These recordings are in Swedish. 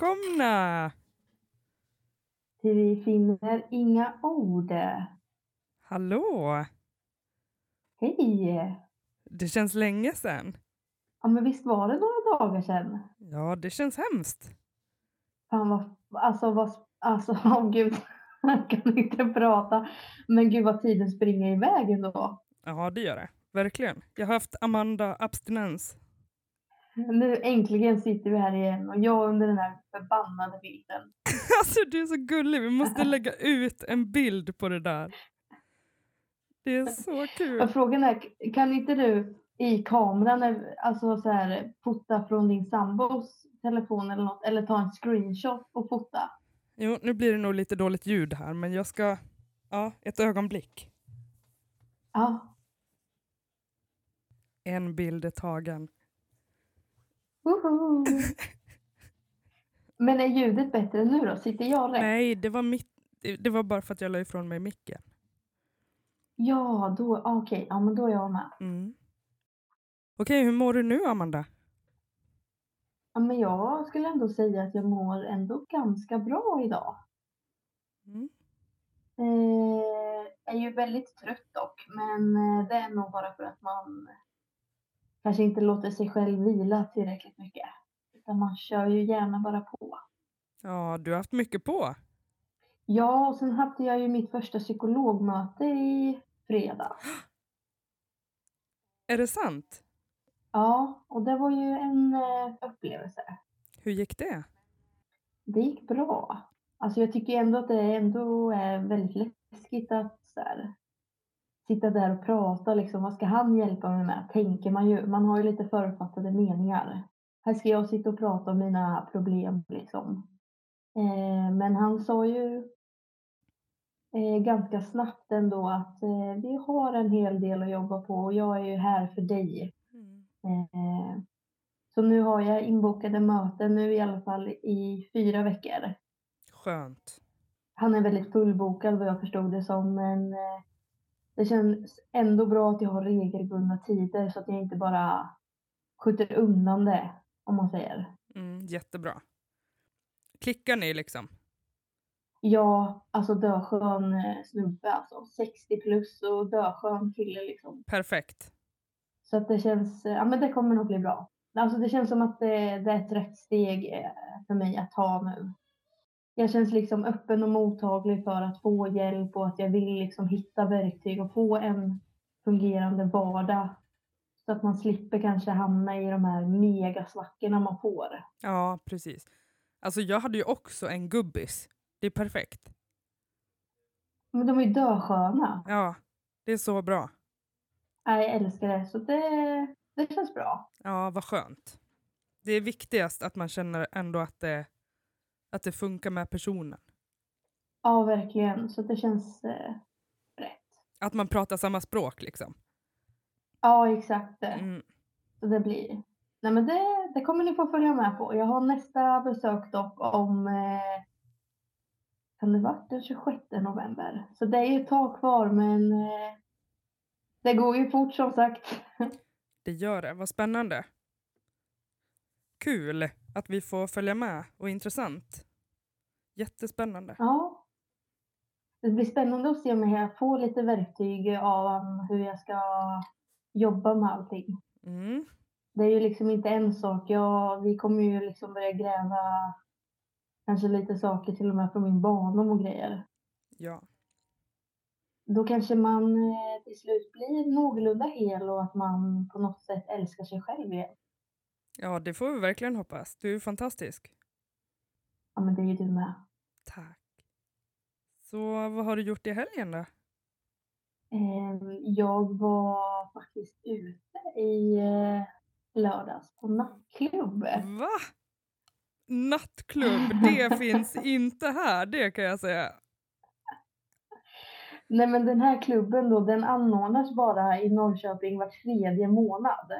Välkomna! Till vi finner inga ord. Hallå! Hej! Det känns länge sedan. Ja men visst var det några dagar sedan? Ja, det känns hemskt. Fan vad, alltså vad, alltså åh gud, jag kan inte prata. Men gud vad tiden springer iväg ändå. Ja, det gör det. Verkligen. Jag har haft Amanda abstinens. Nu äntligen sitter vi här igen och jag under den här förbannade bilden. Alltså du är så gullig, vi måste lägga ut en bild på det där. Det är så Och kul. frågan är, kan inte du i kameran, eh, alltså så här, fota från din sambos telefon eller något, eller ta en screenshot och fota? Jo, nu blir det nog lite dåligt ljud här, men jag ska... Ja, ett ögonblick. Ja. En bild är tagen. Woho! Men är ljudet bättre nu då? Sitter jag rätt? Nej, det var, mitt, det, var bara för att jag la ifrån mig micken. Ja, då, okej, ja men då är jag med. Mm. Okej, hur mår du nu Amanda? Ja, men jag skulle ändå säga att jag mår ändå ganska bra idag. Mm. Eh, är ju väldigt trött dock, men eh, det är nog bara för att man kanske inte låter sig själv vila tillräckligt mycket. Utan man kör ju gärna bara på. Ja, du har haft mycket på. Ja, och sen hade jag ju mitt första psykologmöte i fredag. Är det sant? Ja, och det var ju en eh, upplevelse. Hur gick det? Det gick bra. Alltså jag tycker ändå att det ändå är väldigt läskigt att så här, sitta där och prata. Liksom, vad ska han hjälpa mig med? Tänker man ju. Man har ju lite förutfattade meningar. Här ska jag sitta och prata om mina problem. Liksom. Eh, men han sa ju eh, ganska snabbt ändå att eh, vi har en hel del att jobba på och jag är ju här för dig. Eh, så nu har jag inbokade möten nu i alla fall i fyra veckor. Skönt. Han är väldigt fullbokad vad jag förstod det som men eh, det känns ändå bra att jag har regelbundna tider så att jag inte bara skjuter undan det om man säger. Mm, jättebra. Klickar ni liksom? Ja, alltså döskön eh, snubbe alltså. 60 plus och döskön kille liksom. Perfekt. Så att det känns, eh, ja men det kommer nog bli bra. Alltså det känns som att det, det är ett rätt steg eh, för mig att ta nu. Jag känns liksom öppen och mottaglig för att få hjälp och att jag vill liksom hitta verktyg och få en fungerande vardag. Så att man slipper kanske hamna i de här megasvackorna man får. Ja, precis. Alltså jag hade ju också en gubbis. Det är perfekt. Men de är ju dösköna. Ja, det är så bra. Jag älskar det. Så det, det känns bra. Ja, vad skönt. Det är viktigast att man känner ändå att det, att det funkar med personen. Ja, verkligen. Så det känns eh, rätt. Att man pratar samma språk liksom. Ja, exakt. Mm. Så det blir... Nej men det, det kommer ni få följa med på. Jag har nästa besök dock om... Eh, kan det vara den 26 november? Så det är ju ett tag kvar men... Eh, det går ju fort som sagt. Det gör det. Vad spännande. Kul att vi får följa med och intressant. Jättespännande. Ja. Det blir spännande att se om jag får lite verktyg av hur jag ska jobba med allting. Mm. Det är ju liksom inte en sak. Jag, vi kommer ju liksom börja gräva kanske lite saker till och med från min barndom och grejer. Ja. Då kanske man eh, till slut blir någorlunda hel och att man på något sätt älskar sig själv igen. Ja, det får vi verkligen hoppas. Du är fantastisk. Ja, men det är ju du med. Tack. Så vad har du gjort i helgen då? Eh, Jag var faktiskt ute i eh, lördags på nattklubb. Va? Nattklubb, det finns inte här, det kan jag säga. Nej, men den här klubben då, den anordnas bara i Norrköping var tredje månad.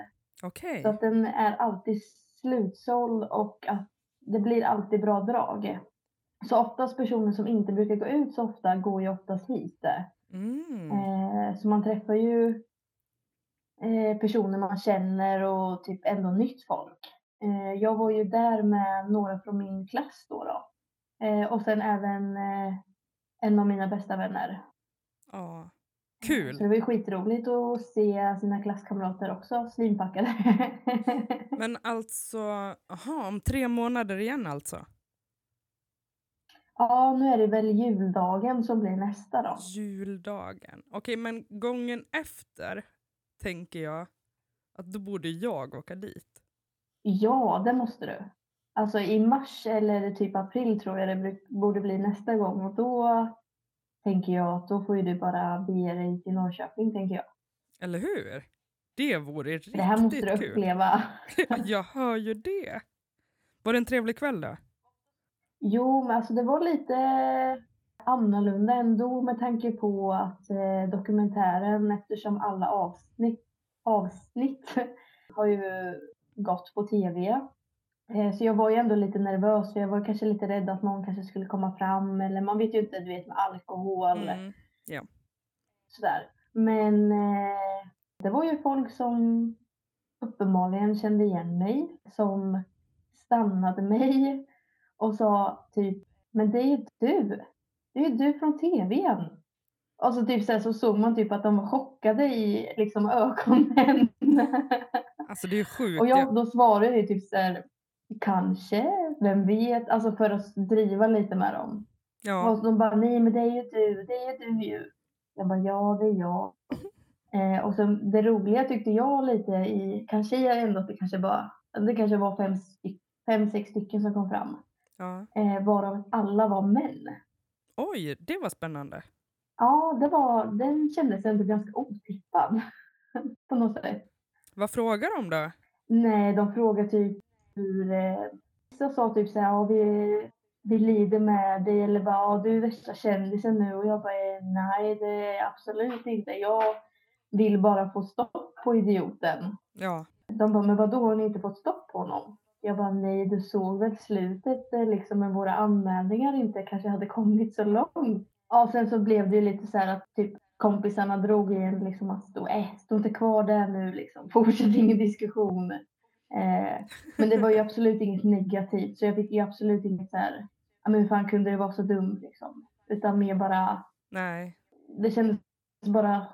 Okej. Så att den är alltid slutsåld och att det blir alltid bra drag. Så oftast personer som inte brukar gå ut så ofta går ju oftast hit. Mm. Eh, så man träffar ju eh, personer man känner och typ ändå nytt folk. Eh, jag var ju där med några från min klass då. då. Eh, och sen även eh, en av mina bästa vänner. Ja. Så Kul! det var ju skitroligt att se sina klasskamrater också svinpackade. Men alltså, aha, om tre månader igen alltså? ja, nu är det väl juldagen som blir nästa då. Juldagen. Okej, men gången efter tänker jag att då borde jag åka dit. Ja, det måste du. Alltså i mars eller typ april tror jag det borde bli nästa gång och då tänker jag att då får ju du bara bege dig till Norrköping tänker jag. Eller hur? Det vore För Det här måste riktigt du kul. uppleva. jag hör ju det. Var det en trevlig kväll då? Jo, men alltså det var lite annorlunda ändå med tanke på att eh, dokumentären, eftersom alla avsnitt, avsnitt har ju gått på tv. Eh, så jag var ju ändå lite nervös, för jag var kanske lite rädd att någon kanske skulle komma fram, eller man vet ju inte, du vet med alkohol, Mm. sådär. Men eh, det var ju folk som uppenbarligen kände igen mig, som stannade mig och sa typ, men det är ju du. Det är ju du från tvn. Och så typ så, så såg man typ att de var chockade i liksom ögonen. Alltså det är sjukt. och Jag, jag, då svarade jag typ så här, kanske, vem vet, alltså för att driva lite med dem. ja, Och de bara, nej men det är ju du, det är ju du ju. Jag bara, ja det är jag. Eh, och så det roliga tyckte jag lite i, kanske är ändå att det kanske bara, det kanske var fem, fem sex stycken som kom fram. ja. Eh, varav alla var män. Oj, det var spännande. Ja, det var, den kändes ändå ganska otippad. på något sätt. Vad frågar de då? Nej, de frågade typ hur, eh, vissa sa typ så här, vi, vi lider med dig eller bara, du är värsta kändisen nu och jag bara, eh, nej det är absolut inte. Jag vill bara få stopp på idioten. Ja, De bara, men vadå har ni inte fått stopp på honom? Jag bara, nej du såg väl slutet där liksom med våra anmälningar inte kanske hade kommit så långt. Ja, sen så blev det ju lite så här att typ kompisarna drog igen liksom att stå, äh, stå inte kvar där nu liksom, fortsätt ingen diskussion. Eh, men det var ju absolut inget negativt så jag fick ju absolut inget så här, ja men hur fan kunde det vara så dumt liksom. Utan mer bara, nej. det kändes bara,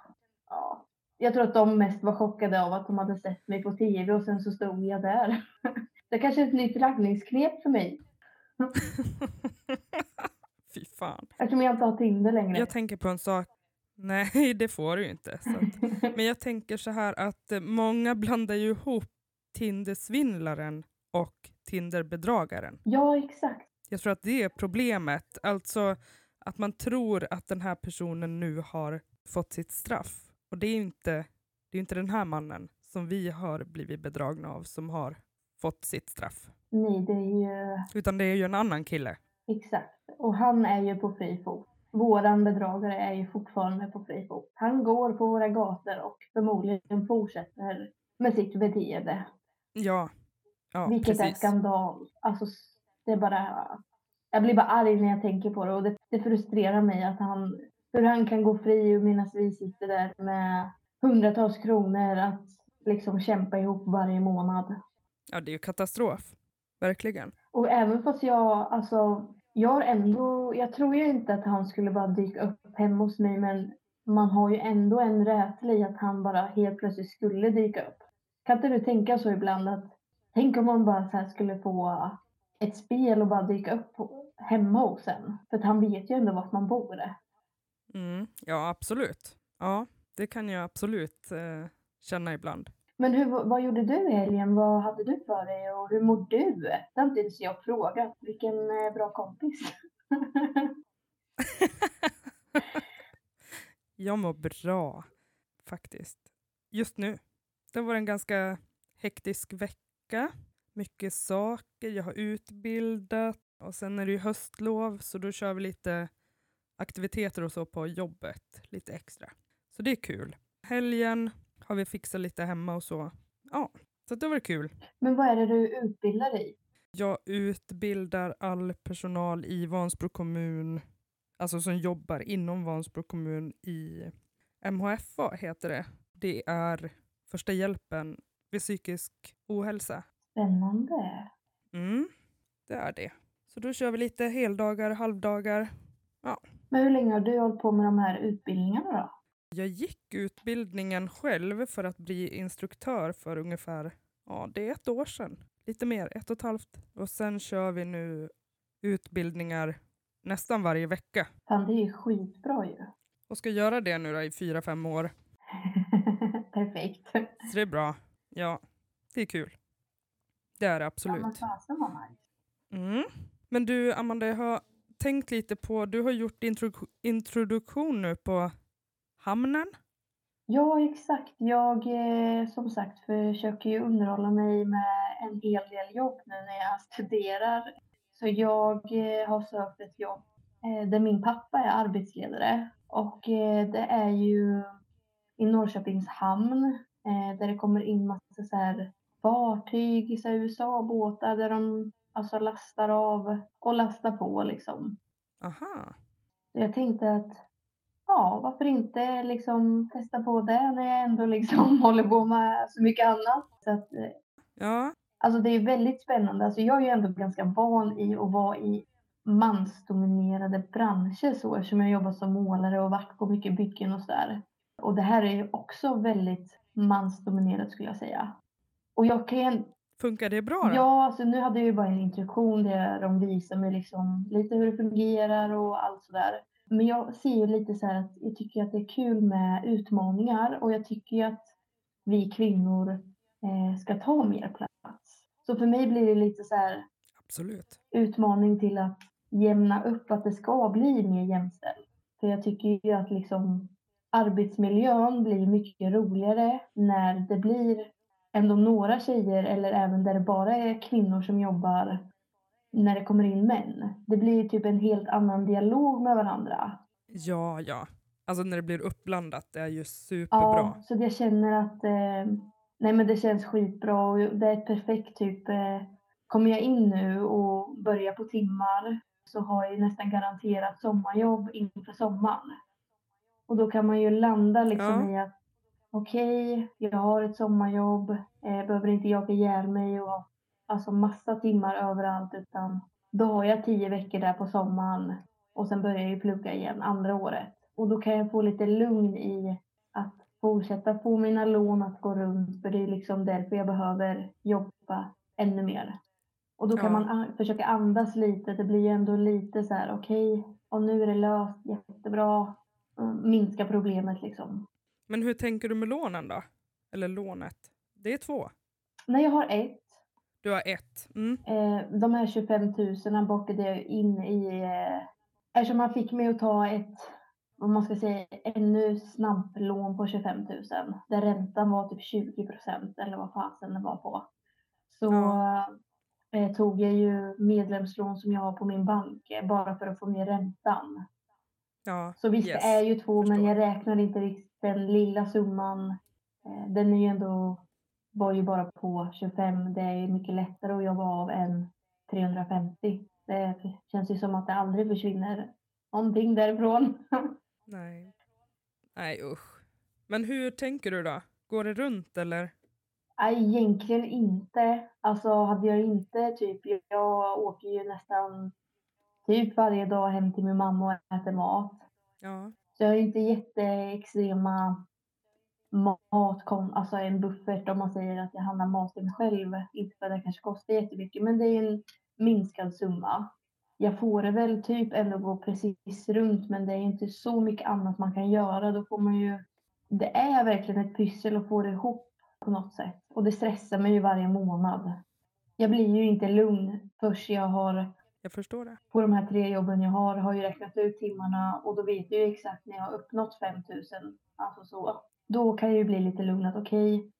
ja. Jag tror att de mest var chockade av att de hade sett mig på tv och sen så stod jag där. Det kanske är ett nytt raggningsknep för mig. Fy fan. Eftersom jag inte har Tinder längre. Jag tänker på en sak. Nej, det får du ju inte. Att, men jag tänker så här att många blandar ju ihop Tinder-svindlaren och Tinder-bedragaren. ja, exakt. Jag tror att det är problemet. Alltså att man tror att den här personen nu har fått sitt straff. Och det är inte, det är inte den här mannen som vi har blivit bedragna av som har fått sitt straff. Nej, det är ju Utan det är ju en annan kille. exakt. Och han är ju på fri fot. Våran bedragare är ju fortfarande på fri fot. Han går på våra gator och förmodligen fortsätter med sitt beteende. Ja, ja Vilket är precis. skandal. Alltså, det är bara... Jag blir bara arg när jag tänker på det och det, det frustrerar mig att han... Hur han kan gå fri och medan vi sitter där med hundratals kronor att liksom kämpa ihop varje månad. Ja, det är ju katastrof. Verkligen. Och även fast jag, alltså, jag har ändå, jag tror ju inte att han skulle bara dyka upp hemma hos mig men man har ju ändå en rädsla i att han bara helt plötsligt skulle dyka upp. Kan inte du tänka så ibland att, tänk om man bara så skulle få ett spel och bara dyka upp hemma hos en? För att han vet ju ändå vart man bor. Mm, ja, absolut. Ja, det kan jag absolut eh, känna ibland. Men hur, vad gjorde du i helgen? Vad hade du för dig och hur mår du? Det har inte ens jag frågat. Vilken eh, bra kompis. jag mår bra, faktiskt. Just nu. Det var en ganska hektisk vecka. Mycket saker, jag har utbildat och sen är det ju höstlov så då kör vi lite aktiviteter och så på jobbet, lite extra. Så det är kul. Helgen har vi fixat lite hemma och så. Ja, så det var kul. Men vad är det du utbildar dig i? Jag utbildar all personal i Vansbro kommun, alltså som jobbar inom Vansbro kommun i MHFA heter det. Det är första hjälpen vid psykisk ohälsa. Spännande. Mm, det är det. Så då kör vi lite heldagar, halvdagar. Men hur länge har du hållit på med de här utbildningarna då? Jag gick utbildningen själv för att bli instruktör för ungefär, ja det är ett år sedan. Lite mer, ett och ett halvt. Och sen kör vi nu utbildningar nästan varje vecka. Fan, det är skitbra ju. Och ska göra det nu då i fyra, fem år. Perfekt. Så det är bra. Ja, det är kul. Det är det Ja, men absolut. fasen vad nice. Mm. Men du Amanda, jag har tänkt lite på, du har gjort intro introduktion nu på hamnen. Ja, exakt. Jag eh, som sagt försöker ju underhålla mig med en hel del jobb nu när jag studerar. Så jag eh, har sökt ett jobb eh, där min pappa är arbetsledare och det är ju i Norrköpings hamn eh, där det kommer in massa så här fartyg, här USA-båtar där de alltså lastar av och lastar på liksom. Aha. Jag tänkte att ja, varför inte liksom testa på det när jag ändå liksom håller på med så mycket annat. Så att, eh, Ja, alltså det är väldigt spännande. Alltså jag är ju ändå ganska van i att vara i mansdominerade branscher så eftersom jag jobbat som målare och varit på mycket byggen och sådär. Och det här är ju också väldigt mansdominerat skulle jag säga. Och jag kan funkar det bra då? Ja, alltså nu hade jag ju bara en introduktion där de visar mig liksom lite hur det fungerar och allt sådär. Men jag ser ju lite så här att jag tycker att det är kul med utmaningar och jag tycker ju att vi kvinnor eh, ska ta mer plats. Så för mig blir det lite så här Absolut. utmaning till att jämna upp att det ska bli mer jämställt. För jag tycker ju att liksom arbetsmiljön blir mycket roligare när det blir ändå några tjejer eller även där det bara är kvinnor som jobbar när det kommer in män. Det blir typ en helt annan dialog med varandra. Ja, ja. Alltså när det blir uppblandat, det är ju superbra. Ja, så jag känner att eh, nej men det känns skitbra och det är ett perfekt typ eh, kommer jag in nu och börjar på timmar så har jag nästan garanterat sommarjobb inför sommaren. Och då kan man ju landa liksom Ja. i att okej, jag har ett sommarjobb, eh, behöver inte jaga ihjäl mig och ha alltså massa timmar överallt utan då har jag tio veckor där på sommaren och sen börjar jag ju plugga igen andra året. Och då kan jag få lite lugn i att fortsätta få mina lån att gå runt för det är liksom därför jag behöver jobba ännu mer. Och då kan Ja. man försöka andas lite, det blir ju ändå lite så här okej, och nu är det löst, jättebra, minska problemet liksom. Men hur tänker du med lånen då? Eller lånet? Det är två. Nej, jag har ett. Du har ett. Mm. Eh, de här 25 000 bockade jag in i, eh, eftersom man fick mig att ta ett, vad man ska säga, ännu snabblån på 25 000. Där räntan var typ 20 procent eller vad fasen det var på. Så eh, tog jag ju medlemslån som jag har på min bank eh, bara för att få ner räntan. Ja, Så visst, Yes, det är ju två, men förstår. jag räknar inte riktigt den lilla summan. Eh, Den är ju ändå, var ju bara på 25. Det är ju mycket lättare att jobba av än 350. Det känns ju som att det aldrig försvinner någonting därifrån. nej. Nej usch. Men hur tänker du då? Går det runt eller? Nej, egentligen inte. Alltså hade jag inte typ, jag åker ju nästan typ varje dag hem till min mamma och äter mat. Ja. Så jag har inte jätteextrema matkon, alltså en buffert om man säger att jag handlar maten själv. Inte för att det kanske kostar jättemycket, men det är en minskad summa. Jag får det väl typ ändå gå precis runt, men det är inte så mycket annat man kan göra. Då får man ju, det är verkligen ett pyssel att få det ihop på något sätt. Och det stressar mig ju varje månad. Jag blir ju inte lugn först jag har Jag förstår det. på de här tre jobben jag har har ju räknat ut timmarna och då vet jag ju exakt när jag har uppnått 5000. Alltså så. Då kan jag ju bli lite lugn att okej,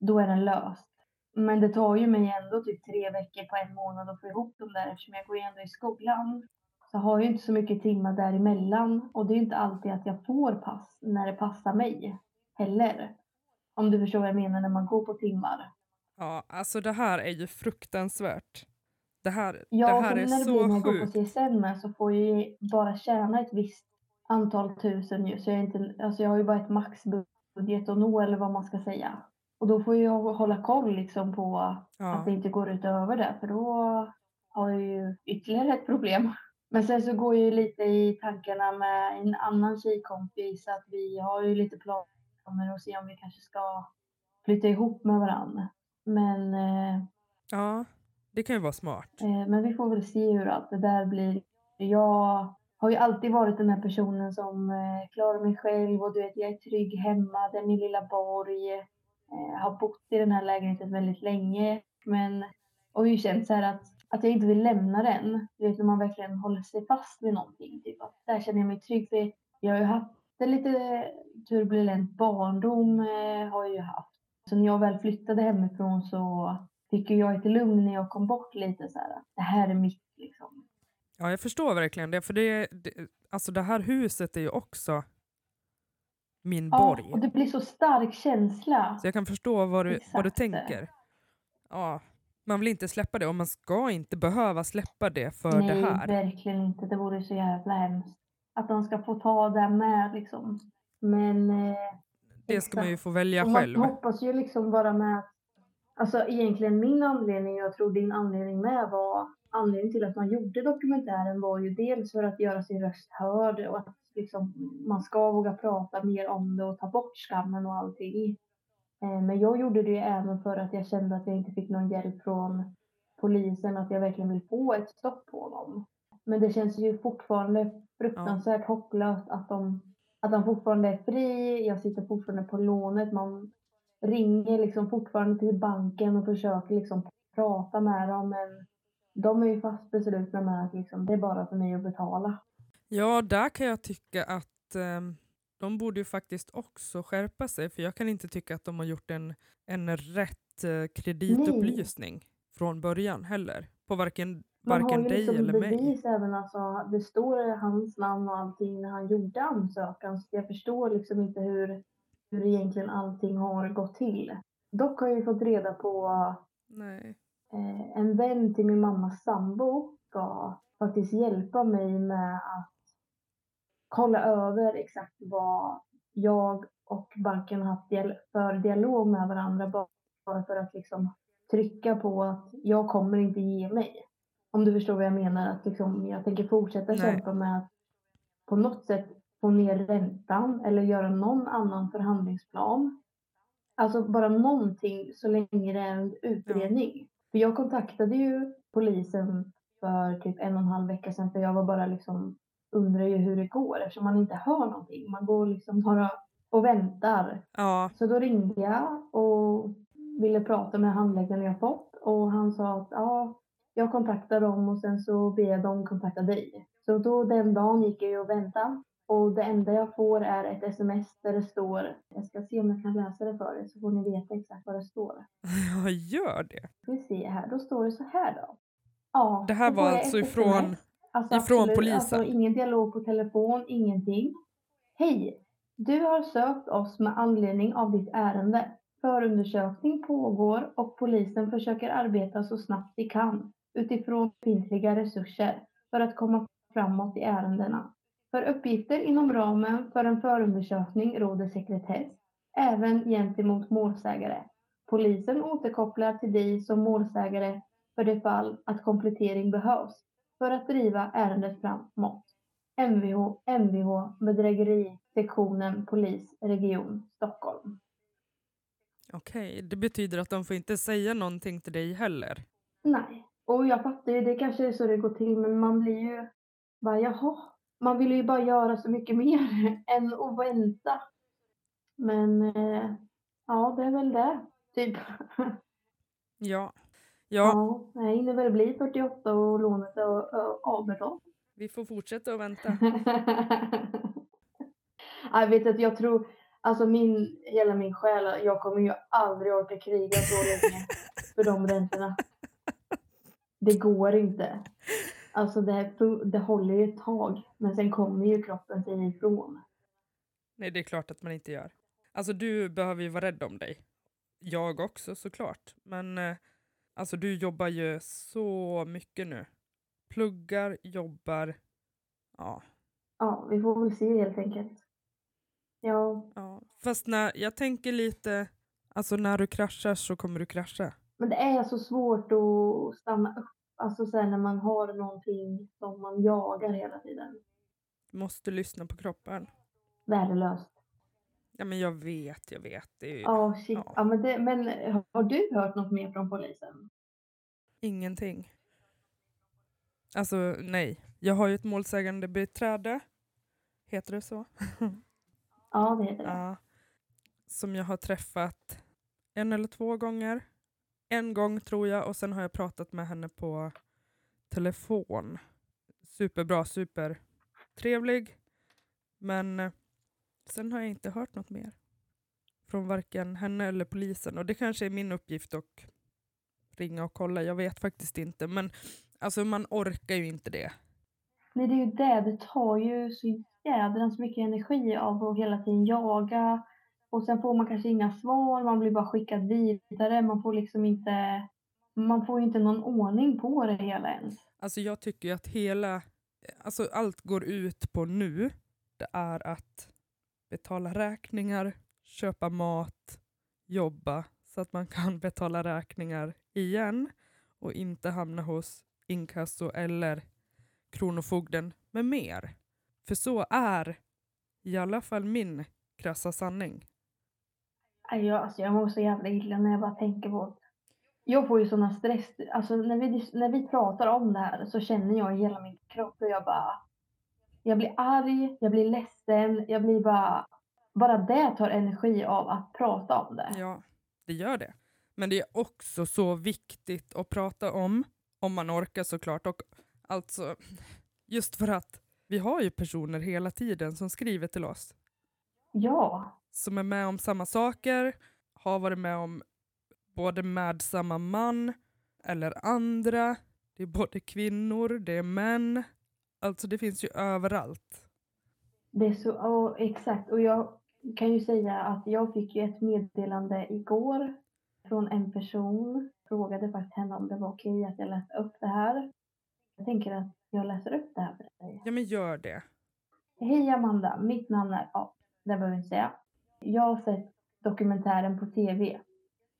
då är den löst. Men det tar ju mig ändå typ tre veckor på en månad att få ihop dem där eftersom jag går ju ändå i skolan. Så har jag ju inte så mycket timmar däremellan och det är ju inte alltid att jag får pass när det passar mig heller. Om du förstår vad jag menar när man går på timmar. Ja, alltså det här är ju fruktansvärt. Det här, Ja, det och här är när det blir när så jag går på sjukt. CSN med så får jag ju bara tjäna ett visst antal tusen ju. Så jag, är inte, alltså jag har ju bara ett maxbudget att nå eller vad man ska säga. Och då får jag hålla koll liksom på att Ja. det inte går utöver det, för då har jag ju ytterligare ett problem. Men sen så går jag ju lite i tankarna med en annan tjejkompis att vi har ju lite planer och se om vi kanske ska flytta ihop med varandra. Men, eh, ja, det kan ju vara smart. eh, men vi får väl se hur allt det där blir. Jag har ju alltid varit den här personen som eh, klarar mig själv och du vet, jag är trygg hemma, det är min lilla borg. Eh, har bott i den här lägenheten väldigt länge, men och ju känt så här att, att jag inte vill lämna den. Du vet när man verkligen håller sig fast vid någonting. Typ att där känner jag mig trygg. För jag har ju haft en lite turbulent barndom, eh, har jag ju haft. Så när jag väl flyttade hemifrån så fick ju jag ett lugn när jag kom bort lite så här. Det här är mitt liksom. Ja, jag förstår verkligen det. För det, det, alltså det här huset är ju också min Ja, borg. och det blir så stark känsla. Så jag kan förstå vad du, vad du tänker. Ja, man vill inte släppa det och man ska inte behöva släppa det för Nej, det här. verkligen inte. Det vore så jävla hemskt. Att de ska få ta det med liksom. Men eh, Det ska man ju få välja Och man själv. hoppas ju liksom bara med att, alltså egentligen min anledning, jag tror din anledning med var, anledningen till att man gjorde dokumentären var ju dels för att göra sin röst hörd och att liksom man ska våga prata mer om det och ta bort skammen och allting. Eh, Men jag gjorde det ju även för att jag kände att jag inte fick någon hjälp från polisen, att jag verkligen vill få ett stopp på dem. Men det känns ju fortfarande fruktansvärt hopplöst att de, att de fortfarande är fri. Jag sitter fortfarande på lånet. Man ringer liksom fortfarande till banken och försöker liksom prata med dem. Men de är ju fast beslutna med att liksom, det är bara för mig att betala. Ja, där kan jag tycka att ehm, de borde ju faktiskt också skärpa sig för jag kan inte tycka att de har gjort en, en rätt eh, kreditupplysning från början heller. På varken, Man har varken ju dig liksom eller mig. bevis även alltså, det står hans namn och allting när han gjorde ansökan. Så jag förstår liksom inte hur, hur egentligen allting har gått till. Dock har jag ju fått reda på Nej. eh, en vän till min mammas sambo ska faktiskt hjälpa mig med att kolla över exakt vad jag och banken har haft dial- för dialog med varandra bara- bara för att liksom trycka på att jag kommer inte ge mig. Om du förstår vad jag menar, att liksom jag tänker fortsätta Nej. kämpa med att på något sätt få ner räntan eller göra någon annan förhandlingsplan. Alltså bara någonting så länge det är en utredning. För jag kontaktade ju polisen för typ en och en halv vecka sedan för jag var bara liksom undrar ju hur det går eftersom man inte hör någonting. Man går liksom bara och väntar. Ja, Så då ringde jag och ville prata med handläggaren jag fått och han sa att ja, jag kontaktar dem och sen så ber jag dem kontakta dig. Så då den dagen gick jag ju och väntade och det enda jag får är ett sms där det står, jag ska se om jag kan läsa det för er så får ni veta exakt vad det står. jag gör det. Ska vi se här, då står det så här då. Ja, Det här var alltså ifrån-. Alltså ifrån absolut, polisen? Alltså ingen dialog på telefon, ingenting. Hej! Du har sökt oss med anledning av ditt ärende. Förundersökning pågår och polisen försöker arbeta så snabbt de kan utifrån befintliga resurser för att komma framåt i ärendena. För uppgifter inom ramen för en förundersökning råder sekretess, även gentemot målsägare. Polisen återkopplar till dig som målsägare för det fall att komplettering behövs för att driva ärendet framåt. Mvh, Mvh bedrägerisektionen polis region Stockholm. Okej, det betyder att de får inte säga någonting till dig heller. Nej, och jag fattar ju, det kanske är så det går till, men man blir ju bara jaha. Man vill ju bara göra så mycket mer än att vänta. Men eh, ja, det är väl det, typ. Ja. Ja, Ja, jag hinner väl bli 48 och lånet är avbetalt. vi får fortsätta att vänta. jag vet att jag tror, alltså min, hela min själ, jag kommer ju aldrig orka kriga så länge för de räntorna. Det går inte. Alltså det, det håller ju ett tag, men sen kommer ju kroppen sig ifrån. Nej, det är klart att man inte gör. Alltså du behöver ju vara rädd om dig. Jag också såklart. Men eh, alltså du jobbar ju så mycket nu. Pluggar, jobbar. Ja, Ja, vi får väl se helt enkelt. Ja, ja. Fast när jag tänker lite Alltså när du kraschar så kommer du krascha. Men det är så svårt att stanna upp. Alltså sen när man har någonting som man jagar hela tiden. Du måste lyssna på kroppen. Värdelöst. Ja men jag vet, jag vet. Det är ju Ja, shit. Ja. Ja. men, det, men har du hört något mer från polisen? ingenting. Alltså nej. Jag har ju ett målsägande beträde. Heter det så? Ja, det heter det. Ja. Som jag har träffat en eller två gånger. En gång tror jag och sen har jag pratat med henne på telefon. Superbra, supertrevlig. Men eh, sen har jag inte hört något mer. Från varken henne eller polisen. Och det kanske är min uppgift att ringa och kolla. Jag vet faktiskt inte. Men alltså man orkar ju inte det. Nej, det är ju det. Det tar ju så jädrans mycket energi av att hela tiden jaga. Och sen får man kanske inga svar, man blir bara skickad vidare. Man får liksom inte, man får inte någon ordning på det hela ens. Alltså jag tycker att hela, alltså allt går ut på nu, det är att betala räkningar, köpa mat, jobba så att man kan betala räkningar igen och inte hamna hos inkasso eller kronofogden med mer. För så är i alla fall min krassa sanning. Jag, alltså jag mår så jävla illa när jag bara tänker på det. Jag får ju såna stress, alltså när vi, när vi pratar om det här så känner jag i hela min kropp hur jag bara, jag blir arg, jag blir ledsen, jag blir bara, bara det tar energi av att prata om det. Ja, det gör det. Men det är också så viktigt att prata om, om man orkar såklart. Och alltså, just för att vi har ju personer hela tiden som skriver till oss. Ja, Som är med om samma saker, har varit med om både med samma man eller andra. Det är både kvinnor, det är män. Alltså det finns ju överallt. det är så, ja, exakt. Och jag kan ju säga att jag fick ju ett meddelande igår från en person. Frågade faktiskt henne om det var okej att jag läste upp det här. Jag tänker att jag läser upp det här för dig. Ja men gör det. Hej Amanda, mitt namn är, ja, det behöver jag inte säga. Jag har sett dokumentären på TV.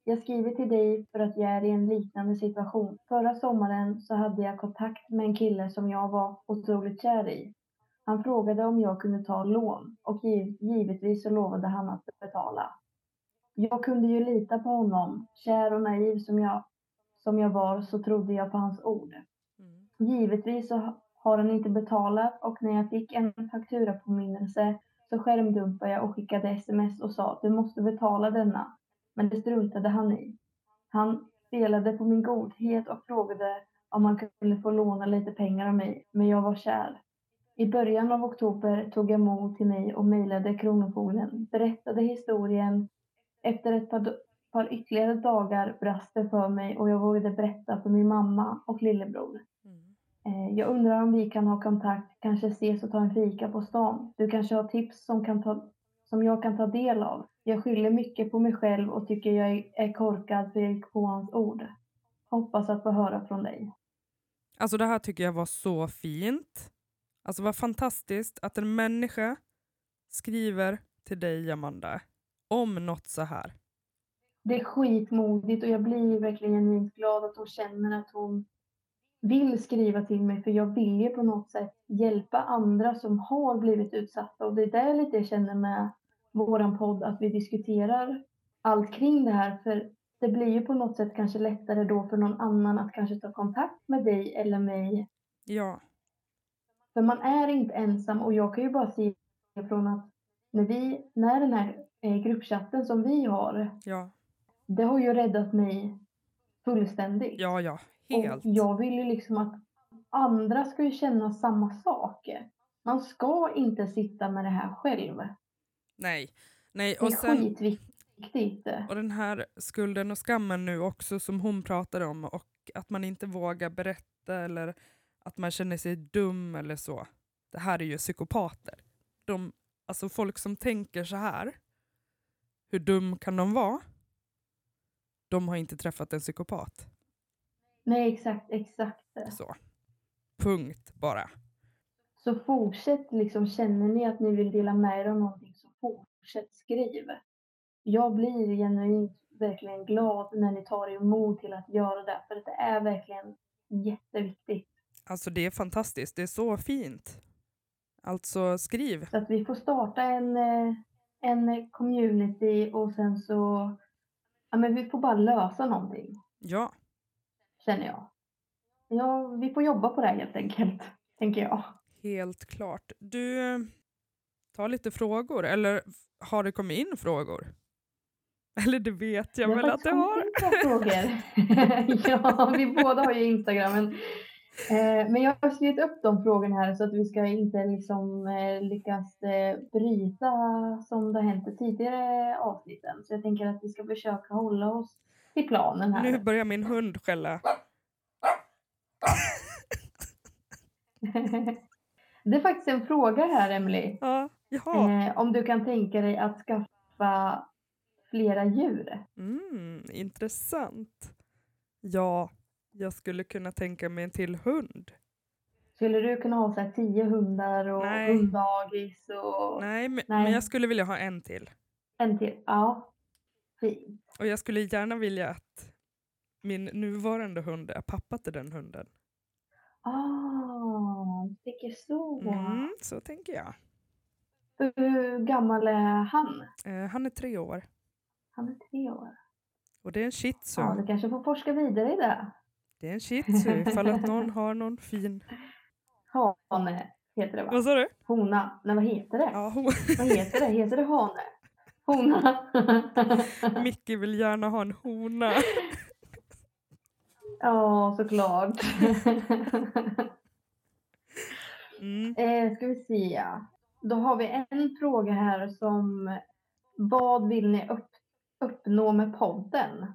Jag skriver till dig för att jag är i en liknande situation. Förra sommaren så hade jag kontakt med en kille som jag var otroligt kär i. Han frågade om jag kunde ta lån och giv, givetvis så lovade han att betala. Jag kunde ju lita på honom. Kär och naiv som jag, som jag var så trodde jag på hans ord. Mm. Givetvis så har han inte betalat och när jag fick en fakturapåminnelse så skärmdumpade jag och skickade sms och sa du måste betala denna. Men det struntade han i. Han spelade på min godhet och frågade om han kunde få låna lite pengar av mig, men jag var kär. I början av oktober tog jag mod till mig och mejlade Kronofogden, berättade historien. Efter ett par, par ytterligare dagar brast det för mig och jag vågade berätta för min mamma och lillebror. Eh, Jag undrar om vi kan ha kontakt, kanske ses och ta en fika på stan. Du kanske har tips som, kan ta, som jag kan ta del av. Jag skyller mycket på mig själv och tycker jag är- korkad för jag gick på hans ord. Hoppas att få höra från dig. Alltså det här tycker jag var så fint. Alltså vad fantastiskt att en människa skriver till dig Amanda om något så här. Det är skitmodigt och jag blir verkligen glad att hon känner att hon vill skriva till mig för jag vill ju på något sätt hjälpa andra som har blivit utsatta. Och det är där lite jag känner med våran podd att vi diskuterar allt kring det här. För det blir ju på något sätt kanske lättare då för någon annan att kanske ta kontakt med dig eller mig. Ja, för man är inte ensam. Och jag kan ju bara säga från att när vi, när den här eh, gruppchatten som vi har, ja, det har ju räddat mig fullständigt. ja, ja, Och helt. jag vill ju liksom att andra ska ju känna samma sak. Man ska inte sitta med det här själv. Nej, nej. Det är Och, sen, skitviktigt. och den här skulden och skammen nu också som hon pratade om och att man inte vågar berätta eller att man känner sig dum eller så. Det här är ju psykopater. De, alltså folk som tänker så här, hur dum kan de vara? De har inte träffat en psykopat. Nej, exakt, exakt. Så. Punkt bara. Så fortsätt liksom, känner ni att ni vill dela med er av någonting så fortsätt skriv. Jag blir genuint verkligen glad när ni tar emot till att göra det. För det är verkligen jätteviktigt. Alltså det är fantastiskt, det är så fint. Alltså skriv. Så att vi får starta en, eh, en community och sen så, ja men vi får bara lösa någonting, Ja, känner jag. Ja, vi får jobba på det här helt enkelt, tänker jag. helt klart. Du, tar lite frågor, eller har det kommit in frågor? Eller det vet jag Det väl att det har. frågor. ja, vi båda har ju Instagram. Men, men jag har skrivit upp de frågorna här så att vi ska inte liksom eh, lyckas eh, bryta som det har hänt i tidigare avsnitten. Så jag tänker att vi ska försöka hålla oss till planen här. Nu börjar min hund skälla. det är faktiskt en fråga här, Emily. Ja, jaha. Eh, om du kan tänka dig att skaffa flera djur. Mm, intressant. Ja, jag skulle kunna tänka mig en till hund. Skulle du kunna ha så här tio hundar och Nej. hunddagis och Nej, men, Nej. men jag skulle vilja ha en till. en till? Ja, fint. Och jag skulle gärna vilja att min nuvarande hund är pappa till den hunden. Ah, tycker så. Mm, så tänker jag. Hur gammal är han? Eh, han är tre år Han är tre år. och det är en shih tzu. Ja, du kanske får forska vidare i det. Det är en shih tzu ifall att någon har någon fin... Hane heter det va? Vad sa du? Hona. Nej, vad heter det? Ja, hon... Vad heter det? Heter det hane? Hona. Micke vill gärna ha en hona. ja, såklart. Mm. eh, ska vi se. Då har vi en fråga här som vad vill ni upp, uppnå med podden?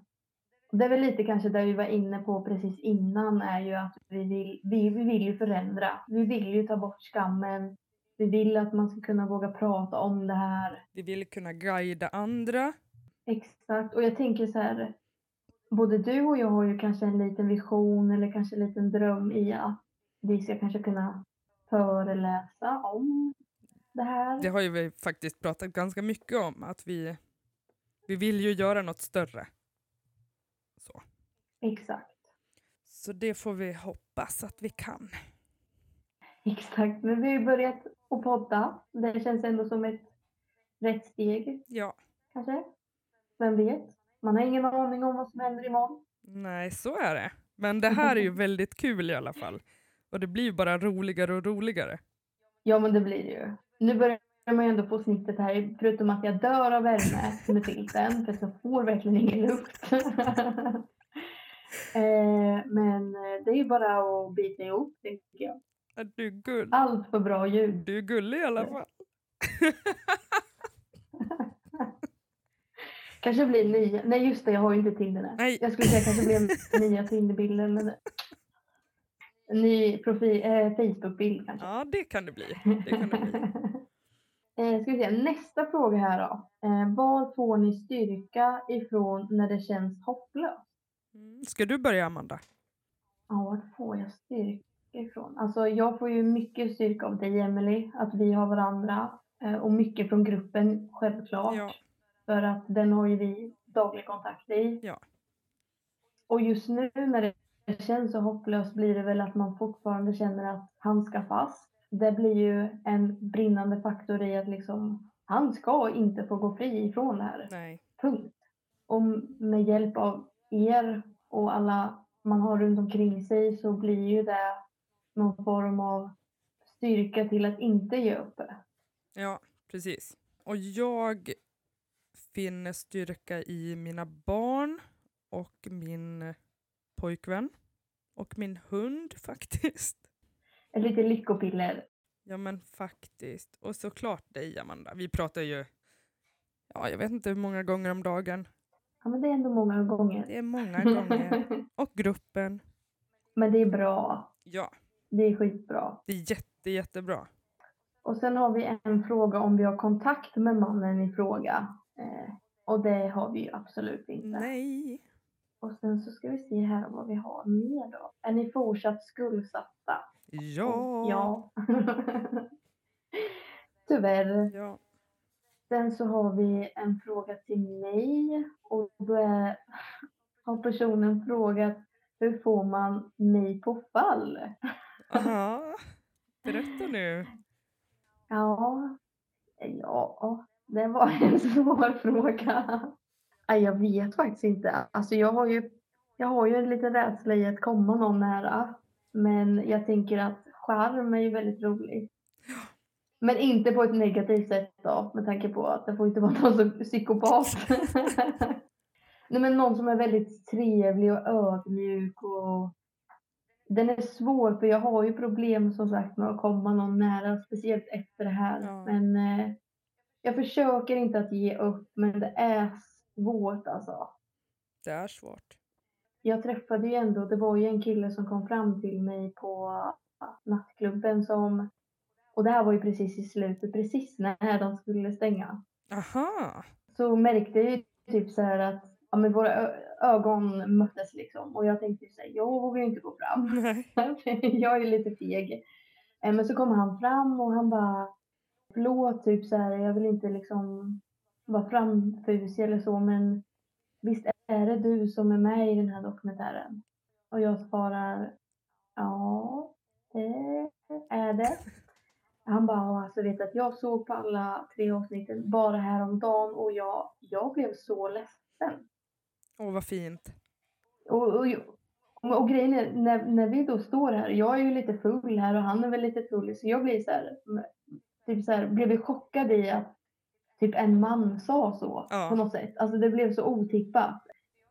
Det är väl lite kanske det vi var inne på precis innan är ju att vi vill, vi, vi vill ju förändra. Vi vill ju ta bort skammen. Vi vill att man ska kunna våga prata om det här. Vi vill kunna guida andra. Exakt. Och jag tänker så här. Både du och jag har ju kanske en liten vision eller kanske en liten dröm i att vi ska kanske kunna föreläsa om det här. Det har ju vi faktiskt pratat ganska mycket om, att vi, vi vill ju göra något större. Exakt. Så det får vi hoppas att vi kan. Exakt. Men vi har ju börjat att podda. Det känns ändå som ett rätt steg Ja, kanske. Vem vet? Man har ingen aning om vad som händer imorgon. nej så är det. Men det här är ju väldigt kul i alla fall. Och det blir ju bara roligare och roligare. Ja, men det blir det ju. Nu börjar man ju ändå få snittet här, förutom att jag dör av värme med filten, för jag får verkligen ingen luft. eh, men eh, det är bara att bita ihop, tycker jag. Är Du, gull, Allt för bra ljud. du är gullig i alla fall. Kanske blir nya, nej just det, jag har ju inte Tinder än. Nej. Jag skulle säga kanske blir nya Tinderbilden. Men... En ny profil, eh, Facebookbild kanske. Ja, det kan det bli. Det kan det bli. eh, ska vi se, nästa fråga här då. Eh, var får ni styrka ifrån när det känns hopplöst? Mm. Ska du börja Amanda? Ja, vart får jag styrka ifrån? Alltså jag får ju mycket styrka av dig Emily, att vi har varandra. Eh, och mycket från gruppen, självklart. Ja. För att den har ju vi daglig kontakt i. Ja. Och just nu när det känns så hopplöst blir det väl att man fortfarande känner att han ska fast. Det blir ju en brinnande faktor i att liksom, han ska inte få gå fri ifrån det här. Nej. Punkt. Och med hjälp av er och alla man har runt omkring sig så blir ju det någon form av styrka till att inte ge upp. Ja, precis. Och jag finner styrka i mina barn och min pojkvän och min hund faktiskt. Ett litet lyckopiller. Ja men faktiskt. Och såklart dig Amanda. Vi pratar ju, ja jag vet inte hur många gånger om dagen. Ja, men det är ändå många gånger. Det är många gånger. Och gruppen. men det är bra. Ja, Det är skitbra. det är jätte, jättebra. Och sen har vi en fråga om vi har kontakt med mannen i fråga. Eh, och det har vi ju absolut inte. Nej. Och sen så ska vi se här vad vi har mer då. Är ni fortsatt skuldsatta? Ja. Ja. Tyvärr. ja. Sen så har vi en fråga till mig och då är, har personen frågat hur får man mig på fall? Aha. Berätta nu. Ja, ja, det var en svår fråga. Jag vet faktiskt inte. Alltså jag har ju, jag har ju en liten rädsla i att komma någon nära. Men jag tänker att charm är ju väldigt roligt. Men inte på ett negativt sätt då, med tanke på att det får inte vara någon som psykopat. Nej, men någon som är väldigt trevlig och ödmjuk och den är svår för jag har ju problem som sagt med att komma någon nära, speciellt efter det här. Ja. Men eh, jag försöker inte att ge upp, men det är svårt alltså. Det är svårt. Jag träffade ju ändå, det var ju en kille som kom fram till mig på nattklubben som, och det här var ju precis i slutet, precis när de skulle stänga. Aha. Så märkte jag ju typ så här att ja, men våra ögon möttes liksom och jag tänkte så här, jag vågar ju inte gå fram. Nej. jag är lite feg. Eh, Men så kommer han fram och han bara, förlåt typ så här, jag vill inte liksom vara framfusig eller så men visst är det du som är med i den här dokumentären? Och jag svarar, ja det är det. Han bara, "Ja, alltså vet att jag såg på alla tre avsnitten bara häromdagen och jag, jag blev så ledsen. Åh, vad fint. Och, och, och, och grejen är, när, när vi då står här, jag är ju lite full här och han är väl lite full, så jag blir så här, typ så här, blev chockad i att typ en man sa så Ja. på något sätt. Alltså det blev så otippat.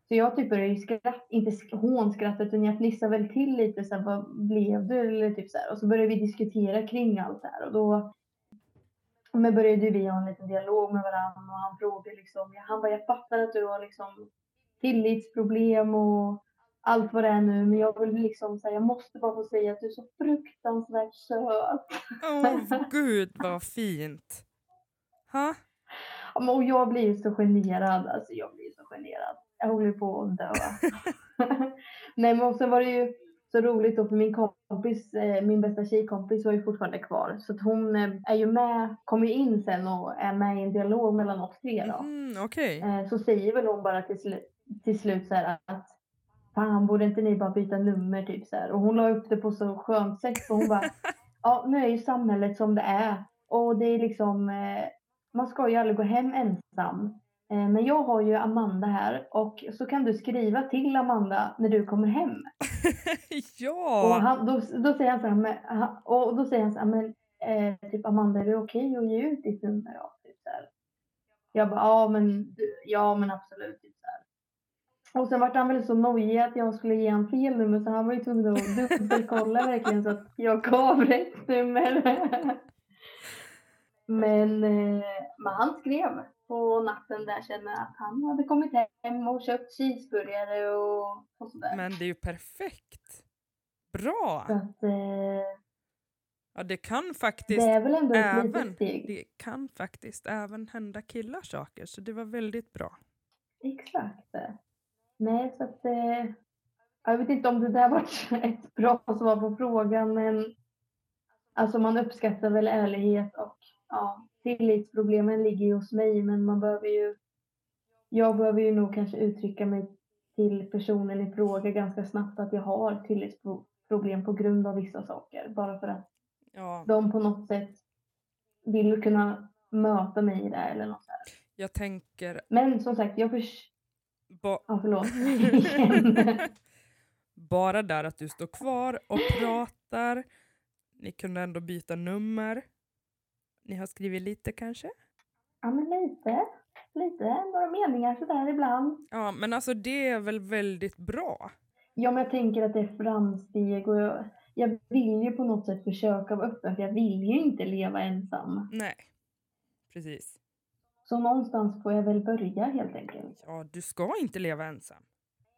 Så jag typ började ju skratta, inte sk- hånskratta utan jag fnissade väl till lite så här, vad blev du? Eller typ så här. Och så började vi diskutera kring allt det här och då men började vi ha en liten dialog med varandra och han frågade liksom, han bara jag fattar att du har liksom tillitsproblem och allt vad det är nu men jag vill liksom säga, jag måste bara få säga att du är så fruktansvärt söt. Åh, gud vad fint. Ha? Och jag blir så generad, alltså jag blir så generad. Jag håller på att dö. Nej men sen var det ju så roligt då för min kompis, eh, min bästa tjejkompis var ju fortfarande kvar. Så att hon eh, är ju med, kommer ju in sen och är med i en dialog mellan oss tre då. Mm, Okej. Eh, så säger väl hon bara till, slu- till slut så här att fan borde inte ni bara byta nummer typ så här. Och hon la upp det på så skönt sätt för hon bara ja nu är ju samhället som det är och det är liksom man ska ju aldrig gå hem ensam. Eh, men jag har ju Amanda här och så kan du skriva till Amanda när du kommer hem. Och ja. han, då, då säger han så här, men, och då säger han så här, men eh, typ Amanda är det okej att ge ut ditt nummer? Typ så här. Jag bara, ja men, ja men absolut. Typ så. Och sen vart han väl så nojig att jag skulle ge honom fel nummer så han var ju tvungen att dubbelkolla verkligen så att jag gav rätt nummer. men, eh, men han skrev på natten där sen att han hade kommit hem och köpt cheeseburgare och, och sådär. Men det är ju perfekt. Bra. Så att, eh, Ja, det kan det faktiskt är väl ändå ett även, litet steg. det kan faktiskt även hända killar saker, så det var väldigt bra. Exakt. Nej, så att eh, jag vet inte om det där var ett bra svar på frågan, men alltså man uppskattar väl ärlighet och ja, tillitsproblemen ligger ju hos mig, men man behöver ju, jag behöver ju nog kanske uttrycka mig till personen i fråga ganska snabbt att jag har tillitsproblem på grund av vissa saker, bara för att Ja, de på något sätt vill kunna möta mig i det eller något här. jag tänker... Men som sagt, jag förs- Ba- Ja, förlåt. Bara där att du står kvar och pratar. Ni kunde ändå byta nummer. Ni har skrivit lite kanske? ja, men lite. Lite. Några meningar sådär ibland. Ja, men alltså det är väl väldigt bra? Ja, men jag tänker att det är framsteg och jag, jag vill ju på något sätt försöka vara öppen för jag vill ju inte leva ensam. Nej, precis. Så någonstans får jag väl börja helt enkelt. Ja, du ska inte leva ensam.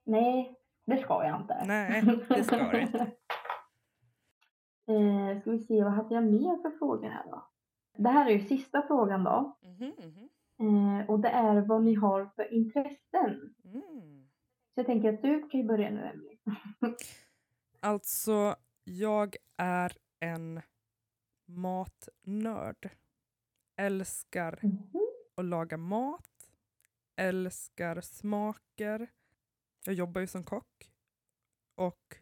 Nej, det ska jag inte. Nej, det ska du inte. eh, ska vi se, vad hade jag mer för frågor här då? Det här är ju sista frågan då. Mhm, mhm. Eh, och det är vad ni har för intressen. Mm. Så jag tänker att du kan ju börja nu, Emelie. Alltså, jag är en matnörd. Älskar Mhm. att laga mat, älskar smaker. Jag jobbar ju som kock och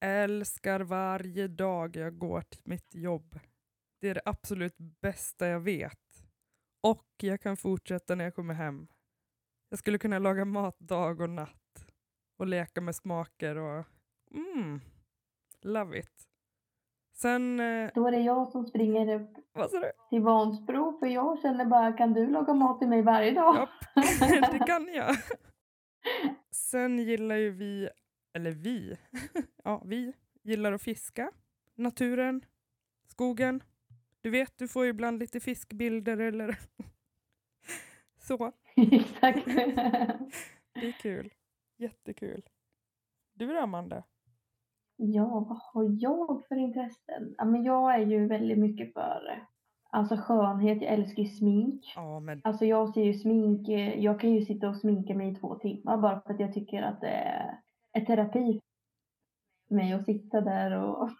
älskar varje dag jag går till mitt jobb. Det är det absolut bästa jag vet. Och jag kan fortsätta när jag kommer hem. Jag skulle kunna laga mat dag och natt och leka med smaker och mm, love it. Sen, eh, Då är det jag som springer upp vad sa du? till Vansbro för jag känner bara, kan du laga mat till mig varje dag? Japp, det kan jag. Sen gillar ju vi, eller vi, ja vi gillar att fiska. Naturen, skogen. Du vet, du får ju ibland lite fiskbilder eller så. Exakt. Det är kul. Jättekul. Du då Amanda? Ja, vad har jag för intressen? Ja, men jag är ju väldigt mycket för alltså skönhet. Jag älskar ju smink. Ja, men Alltså jag ser ju smink, eh, jag kan ju sitta och sminka mig i två timmar bara för att jag tycker att det är terapi för mig att sitta där och...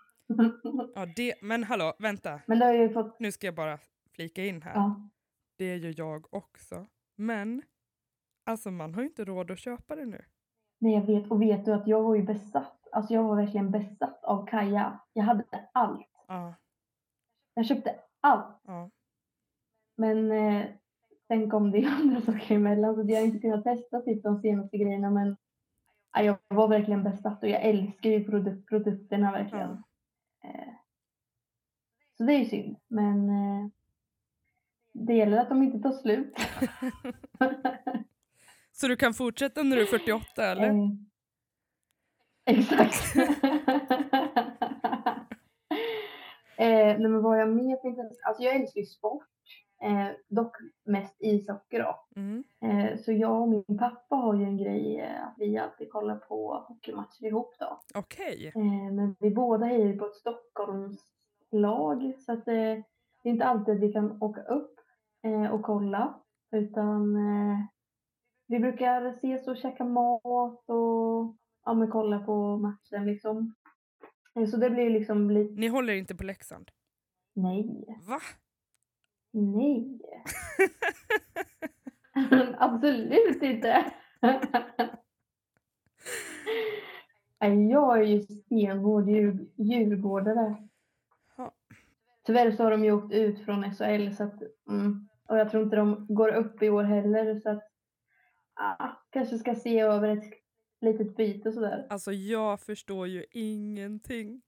Ja, det, men hallå, vänta. Men det har ju fått, Nu ska jag bara flika in här. ja. Det är ju jag också. Men, alltså man har ju inte råd att köpa det nu. Nej jag vet, och vet du att jag var ju besatt. Alltså jag var verkligen besatt av Kaja. Jag hade allt. Ja, Jag köpte allt. ja. Men eh, sen kom det andra saker emellan så jag har inte kunnat testa typ de senaste grejerna men ja, jag var verkligen besatt och jag älskar ju produk- produkterna verkligen. Eh, så det är ju synd men eh, det gäller att de inte tar slut. Så du kan fortsätta när du är 48 eller? Eh, exakt. eh, nej, men vad jag mer intresse? Alltså jag älskar ju sport. Eh, dock mest ishockey då. Mm. Eh, så jag och min pappa har ju en grej eh, att vi alltid kollar på hockeymatcher ihop då. Okej. Eh, men vi båda hejar ju på ett Stockholmslag så att eh, det är inte alltid vi kan åka upp och kolla utan vi brukar ses och käka mat och ja, men kolla på matchen liksom. Så det blir liksom lite, Ni håller inte på Leksand? nej, Va? Nej. Absolut inte. Jag är ju stenhård djur, djurgårdare. Ja. Tyvärr så har de ju åkt ut från SHL så att, mm, och jag tror inte de går upp i år heller så att ah, kanske ska se över ett litet byte sådär. Alltså jag förstår ju ingenting.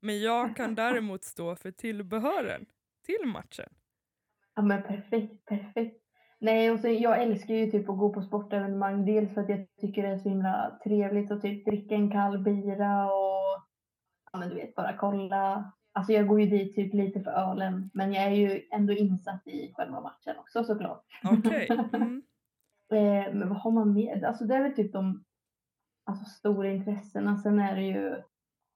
Men jag kan däremot stå för tillbehören till matchen. Ja men perfekt, perfekt. Nej, och så jag älskar ju typ att gå på sportevenemang. Dels för att jag tycker det är så himla trevligt att typ dricka en kall bira och ja men du vet bara kolla. Alltså jag går ju dit typ lite för ölen, men jag är ju ändå insatt i själva matchen också såklart. Okej. Mm. Eh, men vad har man mer? Alltså det är väl typ de alltså, stora intressena. Sen är det ju,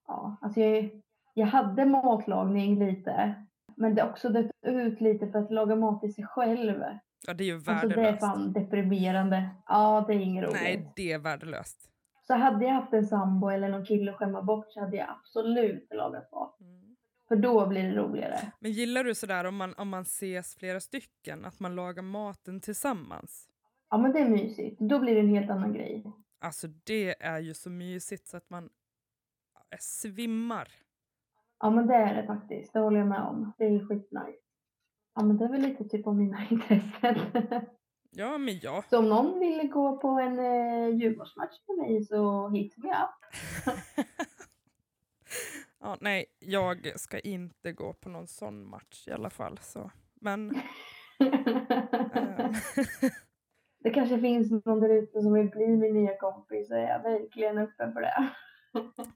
ja, alltså jag, jag hade matlagning lite. Men det har också dött ut lite för att laga mat till sig själv. Ja, det är ju Alltså det är värdelöst. fan deprimerande. Ja, det är inget roligt. Nej, det är värdelöst. Så hade jag haft en sambo eller någon kille att skämma bort så hade jag absolut lagat mat. Mm. För då blir det roligare. Men gillar du sådär om man, om man ses flera stycken, att man lagar maten tillsammans? Ja, men det är mysigt. Då blir det en helt annan grej. Alltså det är ju så mysigt så att man svimmar. Ja, men det är det faktiskt. Det håller jag med om. Det är skitnice. Ja, men det är väl lite typ av mina intressen. Ja, men ja. så om någon vill gå på en eh, Djurgårdsmatch med mig så hit me up. ja. Nej, jag ska inte gå på någon sån match i alla fall. Så. Men eh, det kanske finns någon där ute som vill bli min nya kompis så är jag verkligen öppen för det.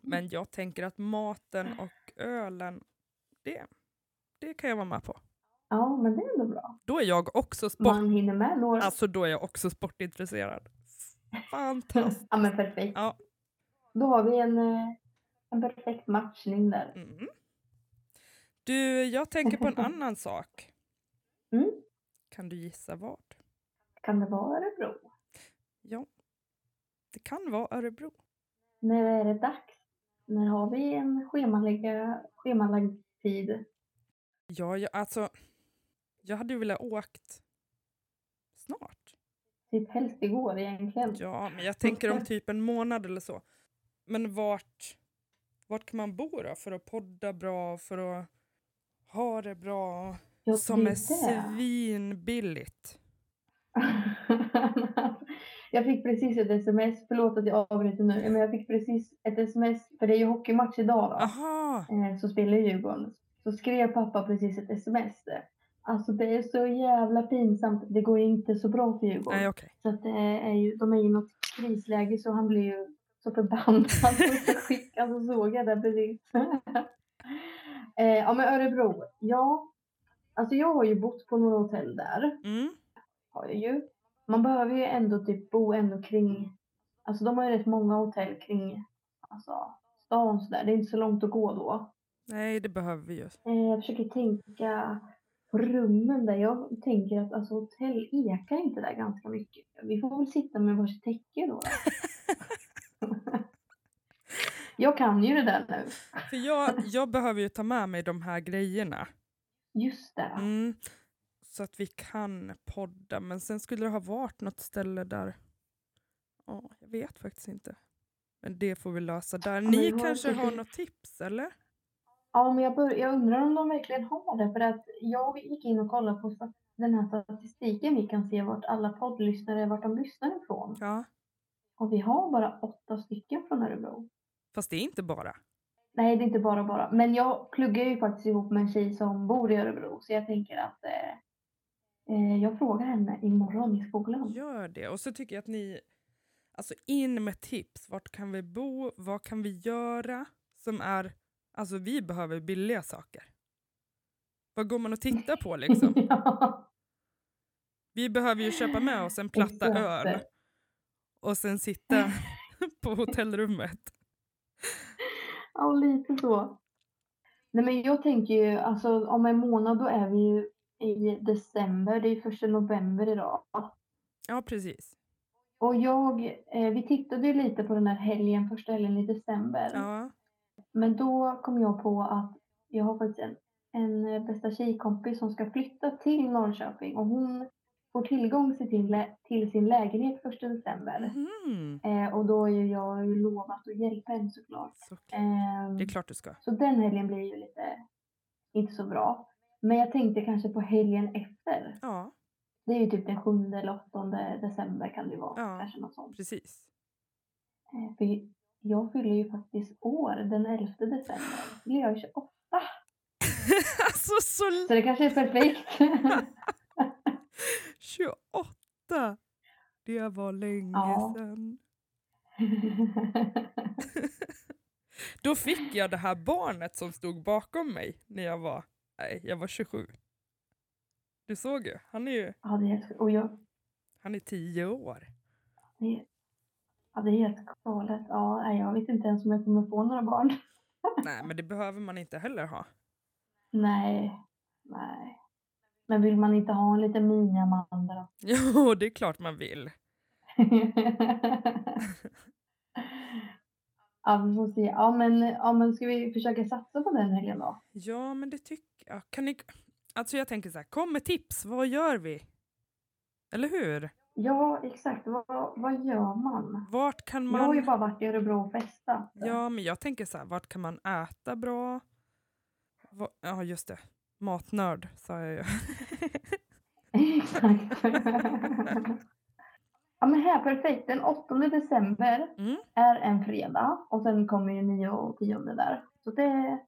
Men jag tänker att maten och ölen, det, det kan jag vara med på. Ja, men det är ändå bra. Då är jag också sport, Man hinner med några. alltså då är jag också sportintresserad. Fantastiskt. Ja, men perfekt. Ja. Då har vi en, eh, en perfekt matchning där. Mm. Du, jag tänker på en annan sak. Mm. Kan du gissa vad? Kan det vara Örebro? Ja, det kan vara Örebro. När är det dags? När har vi en schemalagd tid? Ja, jag, alltså, jag hade ju velat åkt snart. Typ helst igår egentligen. Ja, men jag tänker om typ en månad eller så. Men vart, vart kan man bo då för att podda bra, för att ha det bra, som är svinbilligt? jag fick precis ett sms, förlåt att jag avbryter nu, men jag fick precis ett sms, för det är ju hockeymatch idag då, Aha! eh, så spelar Djurgården. Så skrev pappa precis ett sms. Alltså det är så jävla pinsamt, det går inte så bra för Djurgården. Nej, okej. Så att det är ju, de är i något krisläge så han blir ju så förbannad. Så skick, alltså såg jag det precis. eh, ja men Örebro, ja. Alltså jag har ju bott på några hotell där. Mm. Har jag ju. Man behöver ju ändå typ bo ändå kring, alltså de har ju rätt många hotell kring alltså, stan så där. Det är inte så långt att gå då. Nej, det behöver vi ju. Eh, jag försöker tänka på rummen där. Jag tänker att alltså, hotell ekar inte där ganska mycket. Vi får väl sitta med varsitt täcke då. då. jag kan ju det där nu. För jag, jag behöver ju ta med mig de här grejerna. Just det. Mm. Så att vi kan podda. Men sen skulle det ha varit något ställe där... Ja, jag vet faktiskt inte. Men det får vi lösa där. Ni har kanske har säkert- något tips, eller? Ja, men jag, bör, jag undrar om de verkligen har det. För att jag gick in och kollade på den här statistiken. Vi kan se vart alla poddlyssnare, vart de lyssnar ifrån. Ja. Och vi har bara åtta stycken från Örebro. Fast det är inte bara. Nej, det är inte bara bara. Men jag pluggar ju faktiskt ihop med en tjej som bor i Örebro. Så jag tänker att eh, jag frågar henne imorgon i skolan. Gör det. Och så tycker jag att ni... Alltså in med tips. Vart kan vi bo? Vad kan vi göra? Som är... Alltså vi behöver billiga saker. Vad går man och tittar på liksom? ja. Vi behöver ju köpa med oss en platta öl. Och sen sitta på hotellrummet. ja, lite så. Nej, men jag tänker ju, alltså om en månad då är vi ju i december. Det är första november idag. Ja, precis. Och jag, eh, vi tittade ju lite på den här helgen, första helgen i december. Ja. Men då kom jag på att jag har faktiskt en, en eh, bästa tjejkompis som ska flytta till Norrköping och hon får tillgång till sin, lä- till sin lägenhet första december. Mhm. Eh, och då är ju jag ju lovat att hjälpa henne såklart. Så, Ehm, det är klart du ska. Så den helgen blir ju lite, inte så bra. Men jag tänkte kanske på helgen efter. Ja, Det är ju typ den 7 eller 8 december kan det vara. Ja. Kanske något sånt. precis. Eh, För jag fyller ju faktiskt år den 11 december. Fyller jag 28. alltså så... Så det kanske är perfekt. 28! Det var länge Ja. sedan. Då fick jag det här barnet som stod bakom mig när jag var, nej, jag var 27. Du såg ju, han är ju ja, det är helt, och jag, han är 10 år. det är, ja, det är helt galet. Ja, jag vet inte ens om jag kommer få några barn. Nej, men det behöver man inte heller ha. Nej, nej. Men vill man inte ha en liten mini-Amanda då? Jo, det är klart man vill. ja, vi får se. Ja men, ja, men ska vi försöka satsa på den helgen då? Ja, men det tycker jag. Kan ni... Alltså jag tänker så här, kom med tips, vad gör vi? Eller hur? Ja, exakt. Vad, vad gör man? Vart kan Jag har ju man... bara varit i Örebro och festat. Ja, men jag tänker så här, vart kan man äta bra? Va... Ja, just det. Matnörd sa jag ju. Exakt. ja men här, perfekt. Den 8 december Mm. är en fredag och sen kommer ju 9 och 10 där. Så det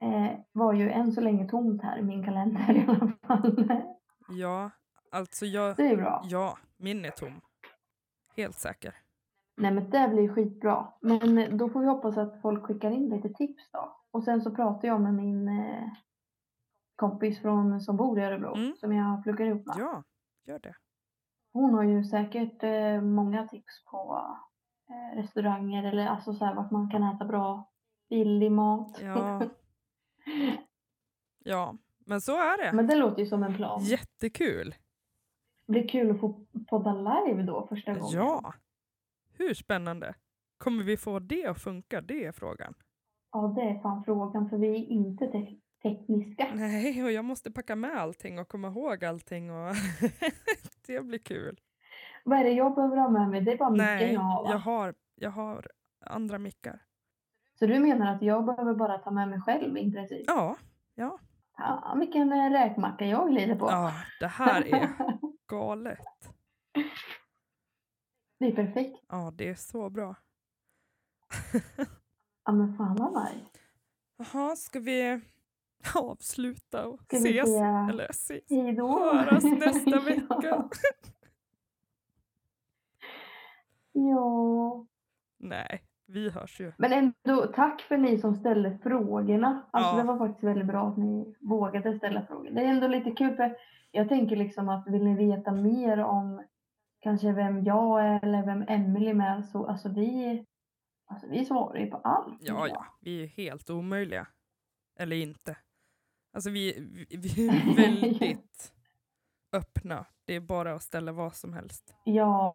eh, var ju än så länge tomt här i min kalender i alla fall. Ja, alltså jag... Det är bra. Ja, min är tom. Helt säker. Nej men det blir skitbra. Men då får vi hoppas att folk skickar in lite tips då. Och sen så pratar jag med min eh, kompis från, som bor i Örebro Mm. som jag pluggar ihop med. Ja, gör det. Hon har ju säkert eh, många tips på eh, restauranger eller alltså så här vart man kan äta bra billig mat. Ja. Ja, men så är det. Men det låter ju som en plan. Jättekul. Det blir kul att få podda live då första gången. Ja. Hur spännande? Kommer vi få det att funka? Det är frågan. Ja, det är fan frågan för vi är inte te- tekniska. Nej, och jag måste packa med allting och komma ihåg allting. Och det blir kul. Vad är det jag behöver ha med mig? Det är bara micken jag har va? jag har, jag har andra mickar. Så du menar att jag behöver bara ta med mig själv i princip? Ja, Ja, vilken eh, räkmacka jag glider på. ja, det här är galet. det är perfekt. Ja, det är så bra. Ja men fan vad nice. Jaha, ska vi avsluta och Ska vi ses? säga Eller ses? hej då? Höras nästa Ja. vecka. ja. Nej, vi hörs ju. Men ändå, tack för ni som ställde frågorna. Alltså Ja. det var faktiskt väldigt bra att ni vågade ställa frågor. Det är ändå lite kul för jag tänker liksom att vill ni veta mer om kanske vem jag är eller vem Emelie är så alltså vi, alltså vi svarar ju på allt. Ja, ja, vi är helt omöjliga. Eller inte. Alltså vi, vi, vi är väldigt öppna. Det är bara att ställa vad som helst. Ja.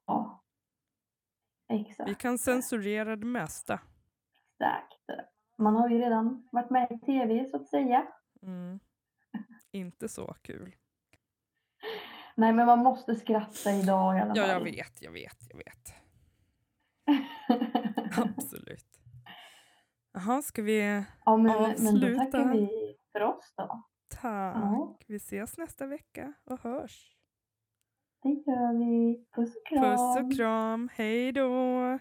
Exakt. Vi kan censurera det mesta. Exakt. Man har ju redan varit med i tv så att säga. Mm. Inte så kul. Nej men man måste skratta idag i alla fall. Ja, jag vet, jag vet, jag vet. Absolut. Jaha, ska vi... ja men, men då Avsluta. tackar vi för oss då. Tack. Ja. Vi ses nästa vecka och hörs. Det gör vi. Puss och kram. Puss och kram. Hej då.